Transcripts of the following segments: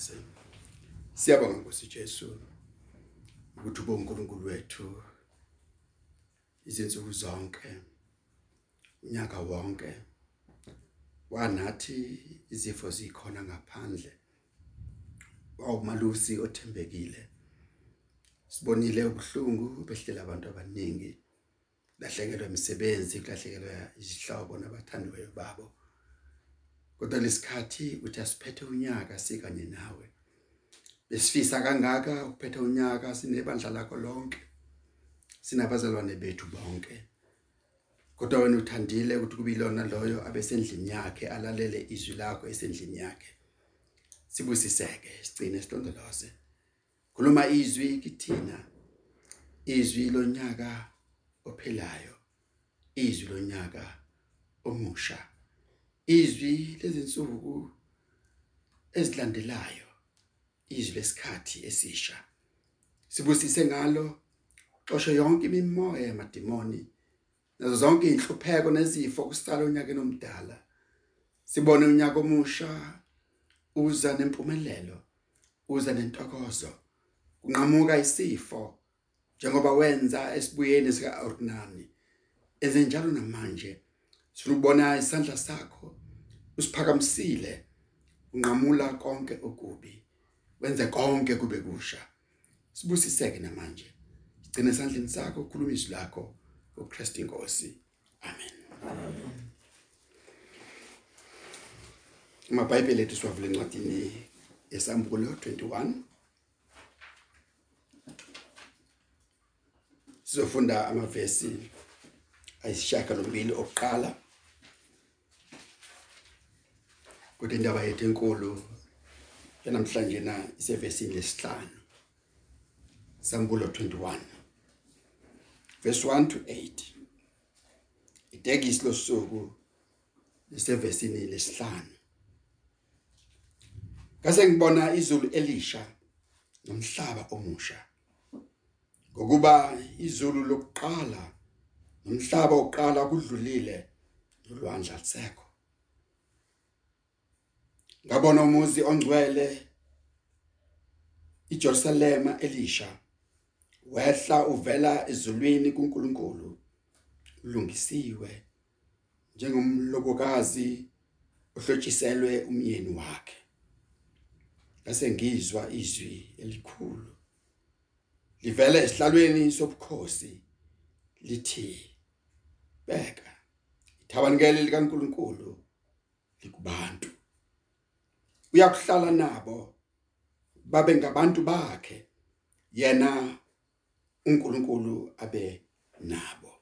sithandaze siyabonga Nkosi Jesu ukuthi ube uNkulunkulu wethu izinsuku zonke unyaka wonke wanathi izifo zikhona ngaphandle wawumalusi othembekile. Sibonile ubuhlungu behlela abantu abaningi lahlekelwa imisebenzi kulahlekelwa izihlobo nabathandiweyo babo. Kodwa lesikhathi uthi asiphethe unyaka sikanye nawe. Besifisa kangaka ukuphethe unyaka sinebandla lakho lonke sinabazalwane bethu bonke. Kodwa wena uthandile ukuthi kube ilona loyo abesendlini yakhe alalele izwi lakho esendlini yakhe. Sibusiseke sigcine silondoloze khuluma izwi kithina. Izwi lonyaka ophelayo izwi lonyaka omusha. Izwi lezinsuku ezilandelayo izwi lesikhathi esisha sibusise ngalo xoshe yonke imimoya yamadimoni nazo zonke inhlupheko nezifo kusala unyakeni omdala. Sibone unyaka omusha uza nempumelelo uza nentokozo kunqamuka isifo njengoba wenza esibuyeni sika ordinary ezenjalo namanje sinubona isandla sakho usiphakamisile unqamula konke okubi wenze konke kube kusha. Sibusiseke namanje. Sigcina esandleni sakho ukhuluma izwi lakho uKristu inkosi. Amen. Amabhayibheli ethu siwavula encwadini yesambulo 21 sizofunda amavesi ayisishaka lombili okuqala. Kodwa indaba yethu enkulu yanamhlanje na isevesini lesihlanu sambulo 21 verse 1 to 8 itekisi losuku lisevesini lesihlanu. Kase ngibona izulu elisha nomhlaba omusha ngokuba izulu lokuqala nomhlaba oqala kudlulile nolwandla lisekho ngabona umuzi ongcwele iJerusalema elisha wehla uvela ezulwini kuNkulunkulu ulungisiwe njengomlobokazi ohlotshiselwe umyeni wakhe. Bese ngizwa izwi elikhulu livela esihlalweni sobukhosi lithi beka ithabanikele likaNkuluNkulu likubantu. Uyakuhlala nabo babe ngabantu bakhe yena uNkulunkulu abe nabo.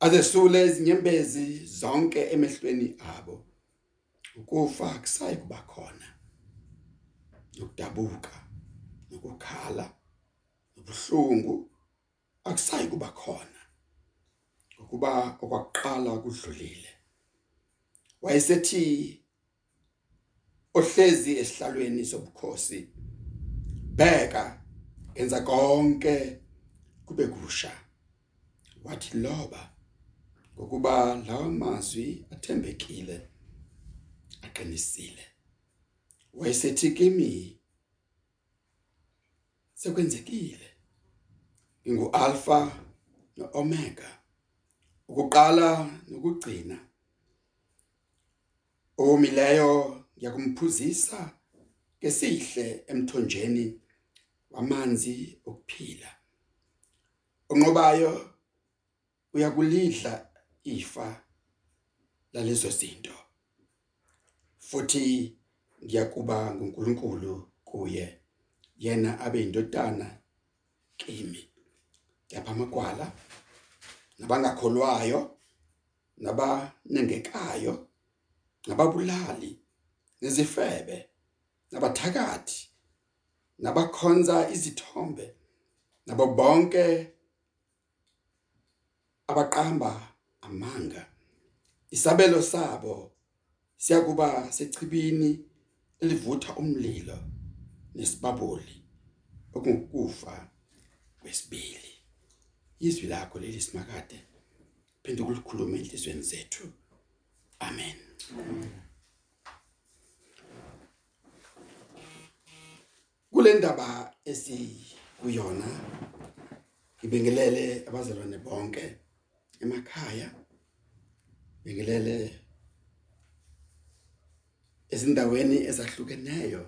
Azesule izinyembezi zonke emehlweni abo ukufa akusayi kuba khona. Nokudabuka nokukhala nobuhlungu akusayi kuba khona. Ngokuba okwakuqala kudlulile. Wayesethi ohlezi esihlalweni sobukhosi bheka enza konke kube kusha. Wathi loba ngokuba lawa mazwi athembekile aqinisile. Wayesethi kimi sekwenzekile. Ingu alpha noomega ukuqala nokugcina omileyo ngiyakumphuzisa ngesihle emthonjeni wamanzi okuphila. Onqobayo uyakulidla ifa lalezo zinto futhi ngiyakuba nguNkulunkulu kuye yena abe indodana kimi. Yapha amagwala nabangakholwayo nabanengekayo nababulali nezifebe nabathakathi nabakhonza izithombe nabo bonke abaqamba amanga. Isabelo sabo siyakuba sechibini elivutha umlilo nesibabuli okungukufa kwesibili. Izwi lakho leli simakade phinde ukulikhuluma enhlizweni zethu. Amen. Kulendaba esikuyona ibingelele abazalwane bonke emakhaya ibingelele ezindaweni ezahlukeneyo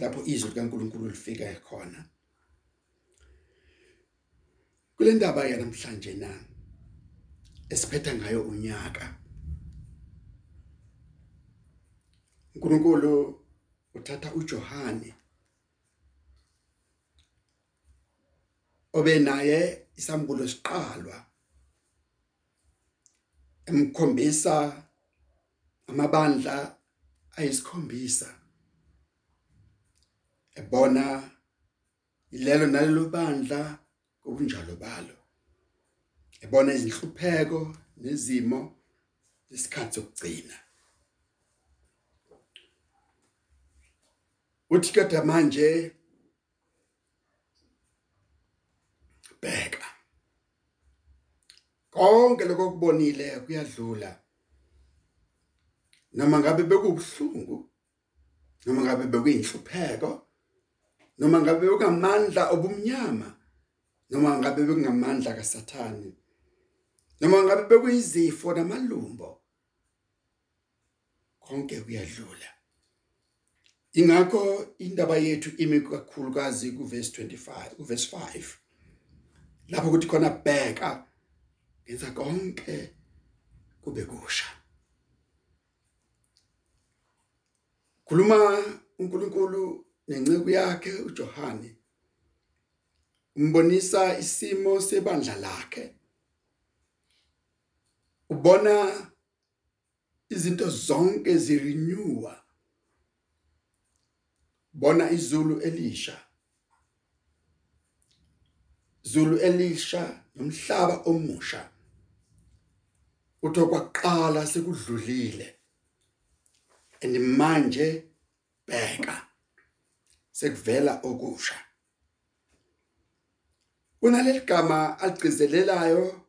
lapho izwi likaNkuluNkulu lifika khona. Kulendaba yanamhlanje na esiphetha ngayo unyaka uNkulunkulu uthatha uJohane. Obe naye isambulo siqalwa. Emkhombisa amabandla ayisikhombisa. Ebona ilelo nalelo bandla kubunjalo balo. Ebona izinhlupheko nezimo isikhathi sokugcina. Uthi kodwa manje bheka. Konke lokubonile kuyadlula. Noma ngabe bekubuhlungu noma ngabe bekuyinhlupheko noma ngabe bekungamandla obumnyama noma ngabe bekungamandla kaSathane noma ngabe bekuyizifo namalumbo konke kuyadlula. Ingakho indaba yethu imi kakhulukazi kuverse 25 kuverse 5 lapho kuthi khona bheka ngenza konke kube kusha. Khuluma uNkulunkulu nenceku yakhe uJohane umbonisa isimo sebandla lakhe. Ubona izinto zonke zirenewa bona izulu elisha. Zulu elisha nomhlaba omusha. Utho kwaqala sekudlulile. And manje bheka sekuvela okusha. Unaleli gama agcizelelayo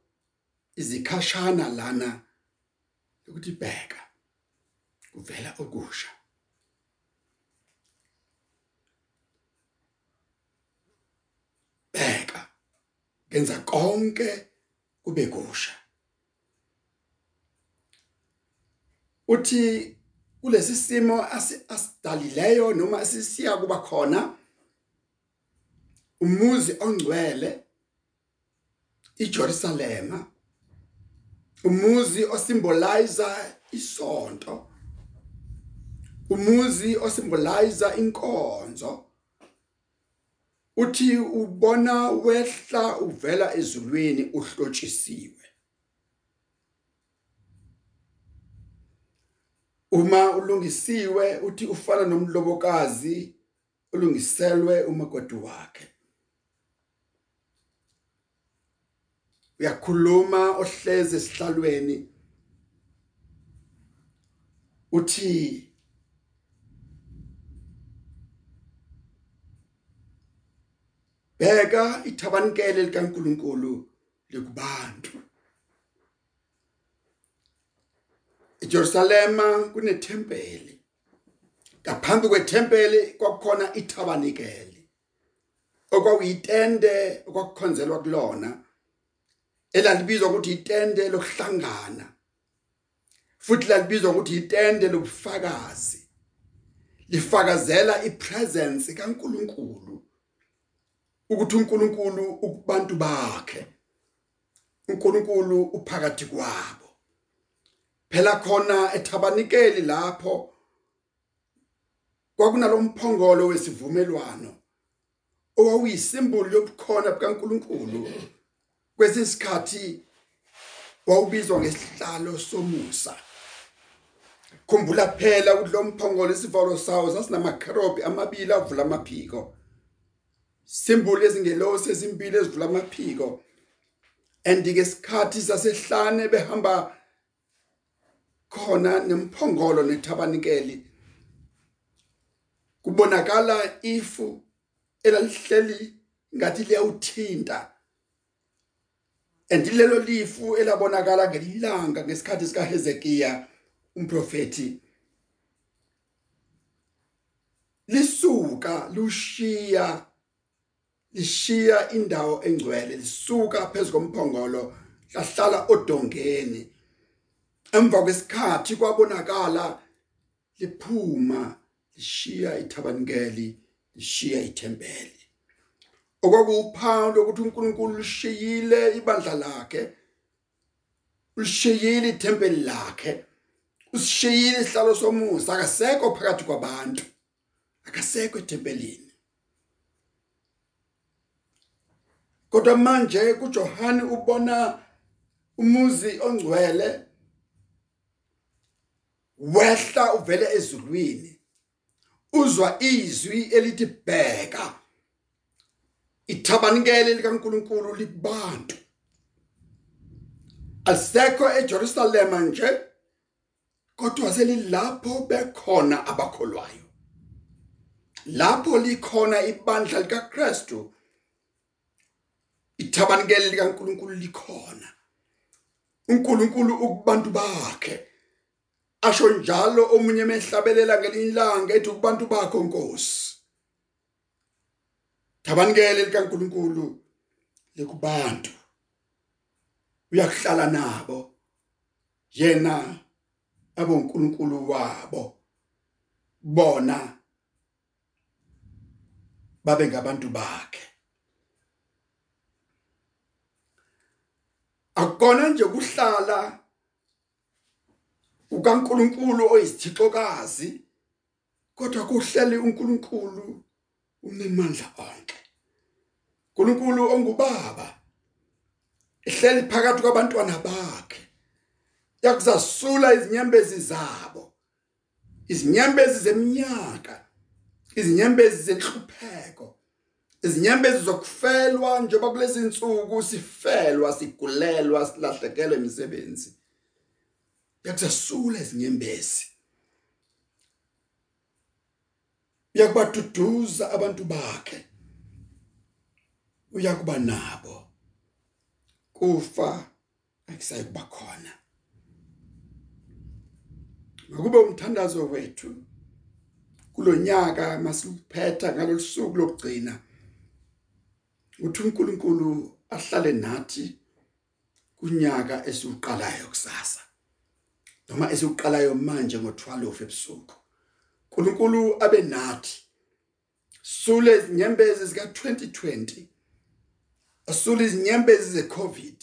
izikhashana lana ukuthi bheka kuvela okusha. Bheka kenza konke kube kusha. Uthi kulesi simo asidalileyo noma asisiya kuba khona umuzi ongcwele iJerusalema umuzi osimbolize isonto umuzi osimbolize inkonzo uthi ubona wehla uvela ezulwini uhlotshisiwe. Uma ulungisiwe uthi ufana nomlobokazi ulungiselwe umakoti wakhe. Uyakhuluma ohleze esihlalweni. Uthi bheka ithabanikele likaNkuluNkulu likubantu. eJerusalema kunethempeli. Ngaphambi kwethempeli kwakukhona ithabanikeli okwakuyitende okwakukhonzelwa kulona elalibizwa ukuthi itende lokuhlangana futhi lalibizwa ukuthi itende lobufakazi lifakazela ipresence kaNkuluNkulu. Ukuthi uNkulunkulu ukubantu bakhe. uNkulunkulu uphakathi kwabo. Phela khona ethabanikeli lapho kwakunalomphongolo wesivumelwano owawuyisimboli yobukhona bukaNkuluNkulu. Kwesisikhathi wawubizwa ngesihlalo somusa. Khumbula phela ukuthi lo mphongolo isivalo sawo sasinamakerobi amabili avula amaphiko. Simboli ezingelosi ezimbili ezivula amaphiko. Andike isikhathi sasehlane behamba khona nemphongolo nethabanikeli. Kubonakala ifu elalihleli ngathi liyawuthinta. Andilelo lifu elabonakala ngelilanga ngesikhathi sika Hezekiya umprofeti lisuka lushiya. Lishiya indawo engcwele lisuka phezukomphongolo lahlala odongeni. Emva kwesikhathi kwabonakala liphuma lishiya ithabanikeli lishiya ithempeli. Okwakuwuphawu lokuthi uNkulunkulu lishiyile ibandla lakhe ulishiyile ithempeli lakhe usishiyile isihlalo somusa akasekho phakathi kwabantu akasekho ethempelini. Kodwa manje kuJohane ubona umuzi ongcwele wehla uvele ezulwini uzwa izwi elithi bheka ithabanikele likaNkuluNkulu libantu. Alisekho eJerusalem nje kodwa selilapho bekhona abakholwayo. Lapho likhona ibandla likaKristu ithabanikele likaNkuluNkulu likhona. uNkulunkulu ukubantu bakhe. Asho njalo omunye emehlabelela ngelinye ilanga ethi kubantu bakho Nkosi. Thabanikele likaNkuluNkulu lekubantu uyakuhlala nabo yena abonkulunkulu wabo. Bona babe ngabantu bakhe. Akona nje kuhlala ukaNkuluNkulu oyisithixokazi kodwa kuhleli uNkulunkulu unemandla onke. uNkulunkulu ongubaba ehleli phakathi kwabantwana bakhe yakuzasula izinyembezi zabo izinyembezi zeminyaka izinyembezi zenhlupheko. Izinyembezi zokufelwa njengoba kulezi insuku sifelwa sigulelwa silahlekelwe imisebenzi. Yakuzasula izinyembezi. Uyakubaduduza abantu bakhe. Uyakuba nabo. Kufa akusayi kuba khona ngakube umthandazo wethu. Kulonyaka masiphetha ngalolusuku lokugcina. Uthi uNkulunkulu ahlale nathi kunyaka esiuqalayo kusasa noma esiuqalayo manje ngo12 ebusuku. uNkulunkulu abe nathi sule izinyembezi zika 2020 asule izinyembezi zecovid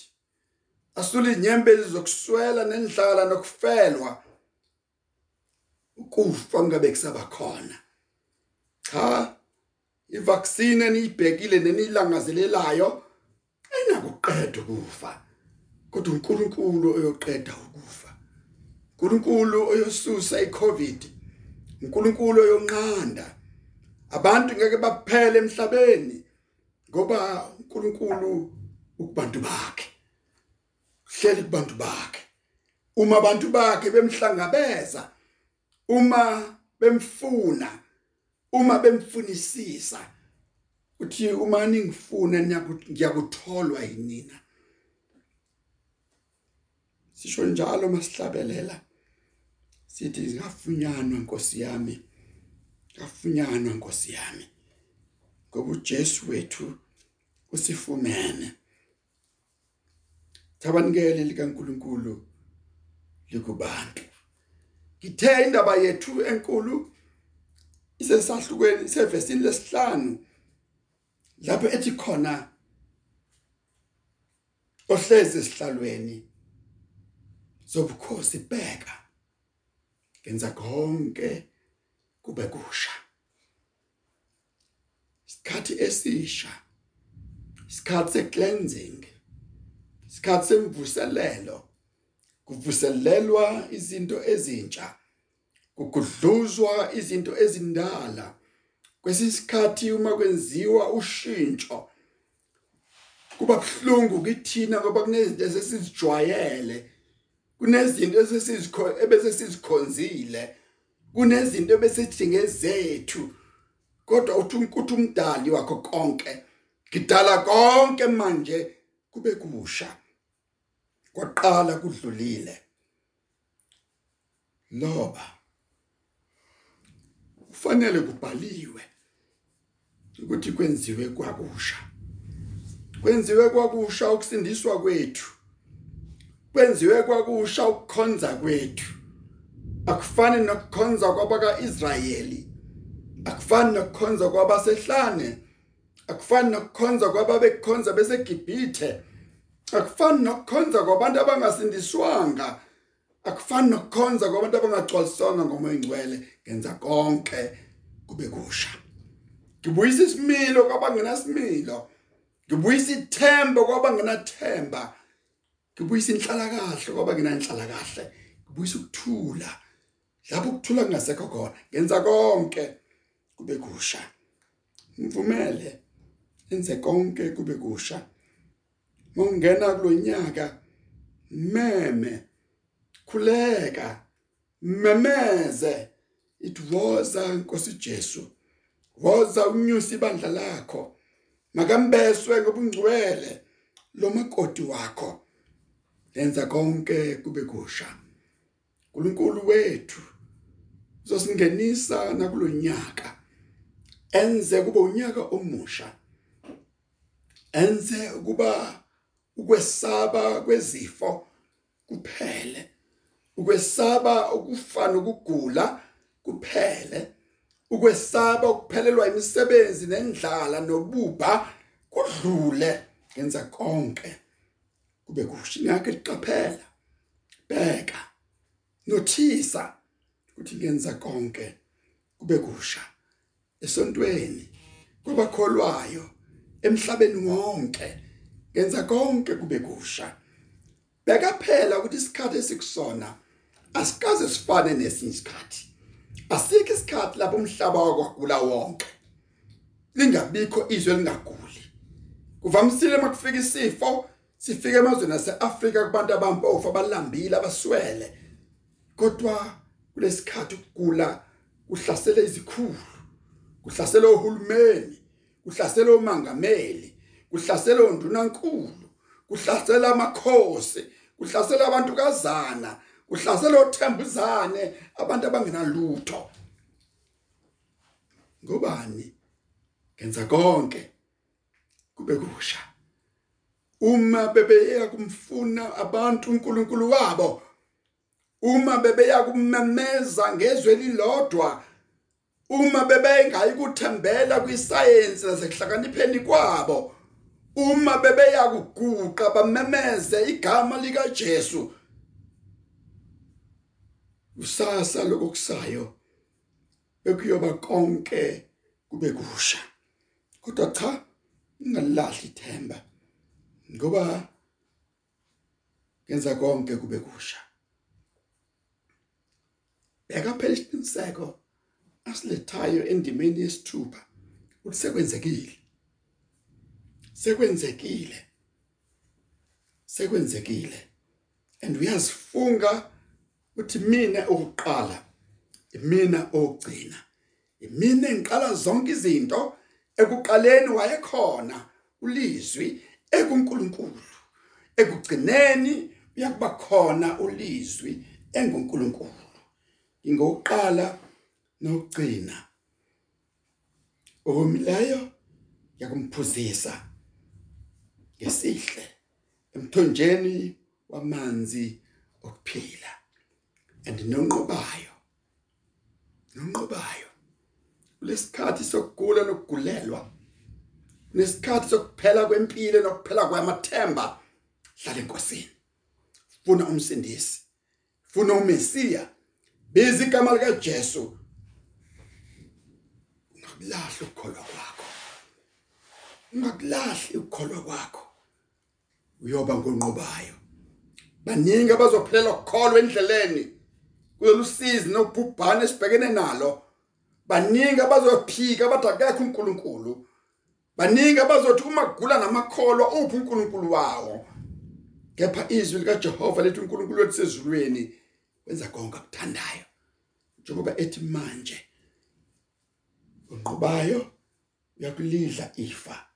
asule izinyembezi zokuswela nendlala nokufelwa ukufa ngabe kusaba khona. Cha ivaccine eniyibhekile nenilangazelelayo ayinakuqeda ukufa. Kodwa uNkulunkulu oyoqeda ukufa. uNkulunkulu oyosusa iCovid uNkulunkulu oyonqanda. Abantu ngeke baphele emhlabeni ngoba uNkulunkulu ukubantu bakhe. Hleli kubantu bakhe. Uma abantu bakhe bemhlangabeza uma bemfuna uma bemfunisisa uthi uma ningifuna ngiyakutholwa yinina. Sisho njalo masihlabelela sithi ngafunyanwa Nkosi yami ngafunyanwa Nkosi yami ngoba uJesu wethu usifumene. Thabanikele likaNkuluNkulu likubantu. Ngithe indaba yethu enkulu isesahlukweni sevesini lesihlanu lapho ethi khona ohlezi esihlalweni sobukhosi bheka. Ngenza konke kube kusha. Isikhathi esisha isikhathi secleansing isikhathi semvuselelo kuvuselelwa izinto ezintsha. Kugudluzwa izinto ezindala. Kwesisikhathi uma kwenziwa ushintsho kuba kuhlungu kithina ngoba kunezinto esesizijwayele kunezinto esesizikho ebese sizikhonzile kunezinto ebesidinge zethu. Kodwa uthi ukuthi umdali wakho konke ngidala konke manje kube kusha. Kwaqala kudlulile. Loba kufanele kubhaliwe ukuthi kwenziwe kwakusha. Kwenziwe kwakusha ukusindiswa kwethu. Kwenziwe kwakusha ukukhonza kwethu. Akufani nokukhonza kwabakaIsrayeli. Akufani nokukhonza kwabasehlane. Akufani nokukhonza kwababekhonza beseGibhithe. Akufani nokukhonza kwabantu abangasindiswanga. Akufani nokukhonza kwabantu abangagcwaliswanga ngomoya ingcwele ngenza konke kube kusha. Ngibuyisa isimilo kwabangenasimilo. Ngibuyisa ithemba kwabangenathemba. Ngibuyisa inhlalakahle kwabangenanhlalakahle. Ngibuyisa ukuthula. Lapho ukuthula kungasekho khona ngenza konke kube kusha. Mvumele enze konke kube kusha. Mongena kulonyaka meme khuleka memeze. Itwoza Nkosi Jesu. Woza unyusa ibandla lakho. Makambeswe ngobungcwele lo makoti wakho. Lenza konke kube kusha. uNkulunkulu wethu uzosingenisa nakulonyaka enze kube unyaka omusha. Enze kuba ukwesaba kwezifo kuphele. Ukwesaba ukufana ukugula kuphele. Ukwesaba ukuphelelwa imisebenzi nendlala nobubha kudlule ngenza konke. Kube kusho ngakho liqaphela bheka nothisa ukuthi ngenza konke. Kube kusha esontweni kwabakholwayo emhlabeni wonke. Ngenza konke kube kusha. Beka phela ukuthi isikhathi esikusona asikaze sifane nesinye isikhathi. Asikho isikhathi lapho umhlaba wakwagula wonke. Lingabikho izwe lingaguli. Kuvamisile makufika isifo sifike emazweni aseAfrika kubantu abampofu abalambile abaswele. Kodwa kulesikhathi ukugula kuhlasela izikhulu kuhlasela ohulumeni kuhlasela omangameli kuhlasela ondunankulu kuhlasela amakhosi kuhlasela abantu kazana. Uhlasela othembuzane abantu abangenalutho. Ngobani ngenza konke. Kube kusha. Uma bebeya kumfuna abantu uNkulunkulu wabo uma bebeya kumemeza ngezwe lilodwa uma bebengayi kuthembela kwisayensi nasekuhlakanipheni kwabo uma bebeya kuguqa bamemeze igama lika Jesu usasa lokusayo bekuyoba konke kube kusha. Kodwa cha ungalahli ithemba ngoba kenza konke kube kusha. Beka phela isiqiniseko asilethayo endimeni yesithupha ukuthi sekwenzekile. Sekwenzekile. Sekwenzekile. And uyazifunga uthi mina ukuqala imina ogcina imina engiqala zonke izinto ekuqaleni wayekhona ulizwi ekuNkulunkulu ekugcineni uyakuba khona ulizwi enguNkulunkulu. Ingokuqala nokugcina. Omileyo yakumphuzisa ngesihle emthonjeni wamanzi okuphila. Andinonqobayo nonqobayo lesikhathi sokugula nokugulelwa nesikhathi sokuphela kwempilo nokuphela kwamathemba hlala enkosini. Funa umsindisi funa umesiya biza igama lika Jesu ungakulahla ukukholwa kwakho ungakulahli ukukholwa kwakho. Uyoba ngonqobayo. Baningi abazophelela ukukholwa endleleni. Kulolusizi nokubhubhana esibhekene nalo. Baningi abazophika bathi akekho uNkulunkulu baningi abazothi uma kugula namakholwa uphi uNkulunkulu wawo? Kepha izwi lika Jehova lethi uNkulunkulu wethu sezulwini wenza konke akuthandayo. Njengoba ethi manje unqobayo uyakulidla ifa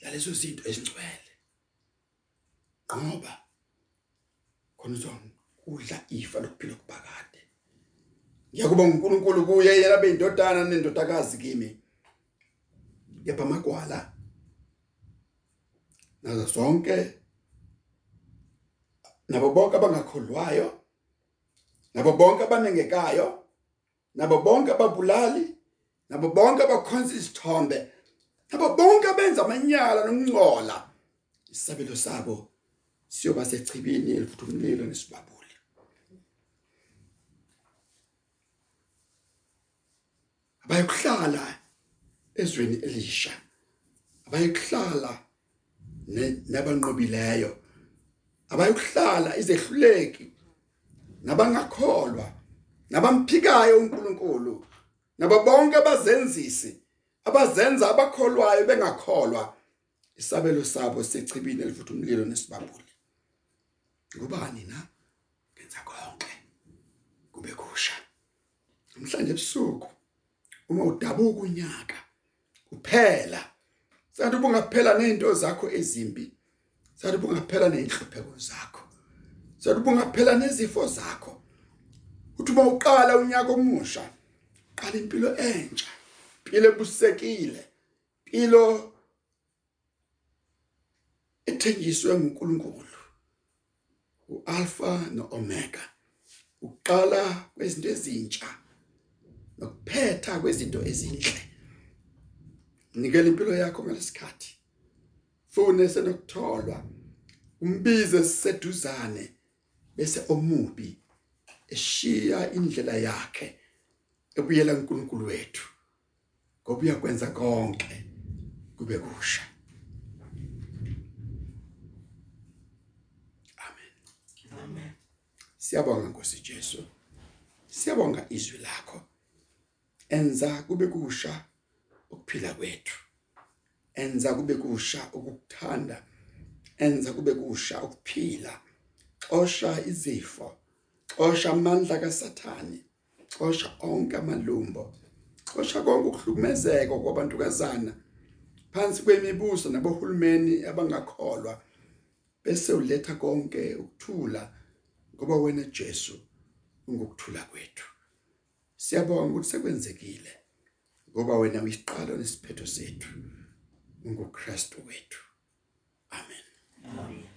lalezo zinto ezingcwele. Ngoba khona uzona udla ifa lokuphila okuphakade. Ngiyakubonga uNkulunkulu kuye yena beyindodana nendodakazi kimi. Yepha amagwala nazo zonke nabo bonke abangakholwayo nabo bonke abanengekayo nabo bonke ababulali nabo bonke abakhonza isithombe nabo bonke abenza amanyala nokungcola isabelo sabo siyoba sechibini elifuthumlilo nesibabuli abayokuhlala ezweni elisha. Abayokuhlala nabanqobileyo abayokuhlala izehluleki nabangakholwa nabamphikayo uNkulunkulu nabo bonke abazenzisi abazenza abakholwayo bengakholwa. Isabelo sabo sechibini elivutha umlilo nesibabuli. Ngubani na? Ngenza konke. Kube kusha. Namhlanje ebusuku uma udabuka unyaka kuphela sathi ubungaphela nezinto zakho ezimbi. Sathi ubungaphela nezinhlupheko zakho. Sathi ubungaphela nezifo zakho. Uthi uma uqala unyaka omusha qala impilo entsha impilo ebusekile impilo ethenjiswe nguNkulunkulu uAlpha noOmega. Uqala kwezinto ezintsha. Nokuphetha kwezinto ezinhle. Nikela impilo yakho ngalesikhathi. Fune senokutholwa. Umbize siseduzane bese omubi eshiya indlela yakhe ebuyela kuNkulunkulu wethu. Ngoba uyakwenza konke kube kusha. Amen. Amen. Siyabonga Nkosi Jesu. Siyabonga izwi lakho. Enza kube kusha ukuphila kwethu. Enza kube kusha ukukuthanda. Enza kube kusha ukuphila. Xosha izifo. Xosha amandla kasathani xosha onke amalumbo. Xosha konke ukuhlukumezeka kwabantukazana phansi kwemibuso nabohulumeni abangakholwa bese uletha konke ukuthula ngoba wena Jesu ungukuthula kwethu. Siyabonga ukuthi sekwenzekile ngoba wena uyisiqalo nesiphetho sethu unguKristu wethu. Amen. amen